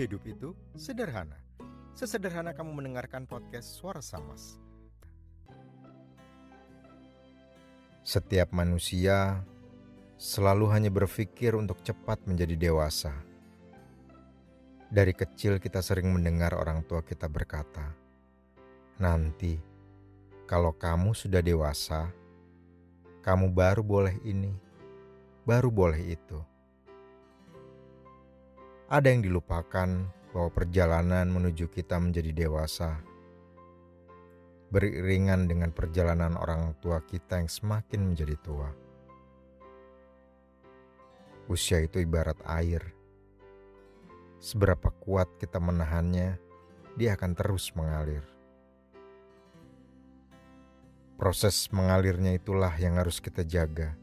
Hidup itu sederhana. Sesederhana kamu mendengarkan podcast Suara Samas. Setiap manusia selalu hanya berpikir untuk cepat menjadi dewasa. Dari kecil kita sering mendengar orang tua kita berkata, "Nanti kalau kamu sudah dewasa, kamu baru boleh ini, baru boleh itu." Ada yang dilupakan bahwa perjalanan menuju kita menjadi dewasa beriringan dengan perjalanan orang tua kita yang semakin menjadi tua. Usia itu ibarat air. Seberapa kuat kita menahannya, dia akan terus mengalir. Proses mengalirnya itulah yang harus kita jaga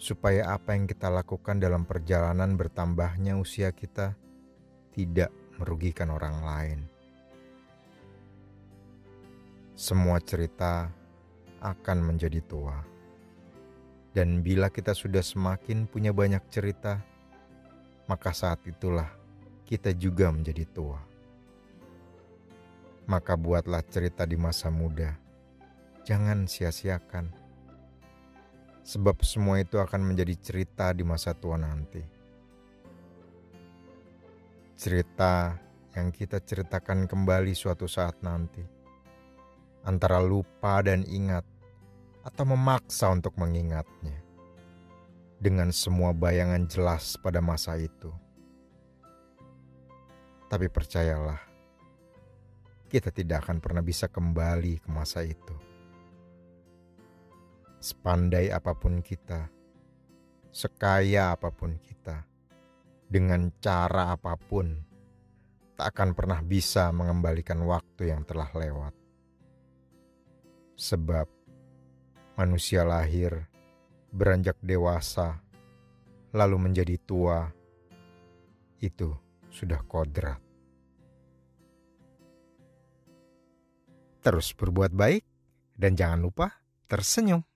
supaya apa yang kita lakukan dalam perjalanan bertambahnya usia kita tidak merugikan orang lain. Semua cerita akan menjadi tua, dan bila kita sudah semakin punya banyak cerita, maka saat itulah kita juga menjadi tua. Maka buatlah cerita di masa muda, jangan sia-siakan sebab semua itu akan menjadi cerita di masa tua nanti. Cerita yang kita ceritakan kembali suatu saat nanti, antara lupa dan ingat, atau memaksa untuk mengingatnya, dengan semua bayangan jelas pada masa itu. Tapi percayalah, kita tidak akan pernah bisa kembali ke masa itu sepandai apa pun kita, sekaya apa pun kita, dengan cara apa pun, tak akan pernah bisa mengembalikan waktu yang telah lewat. Sebab manusia lahir, beranjak dewasa, lalu menjadi tua, itu sudah kodrat. Terus berbuat baik dan jangan lupa tersenyum.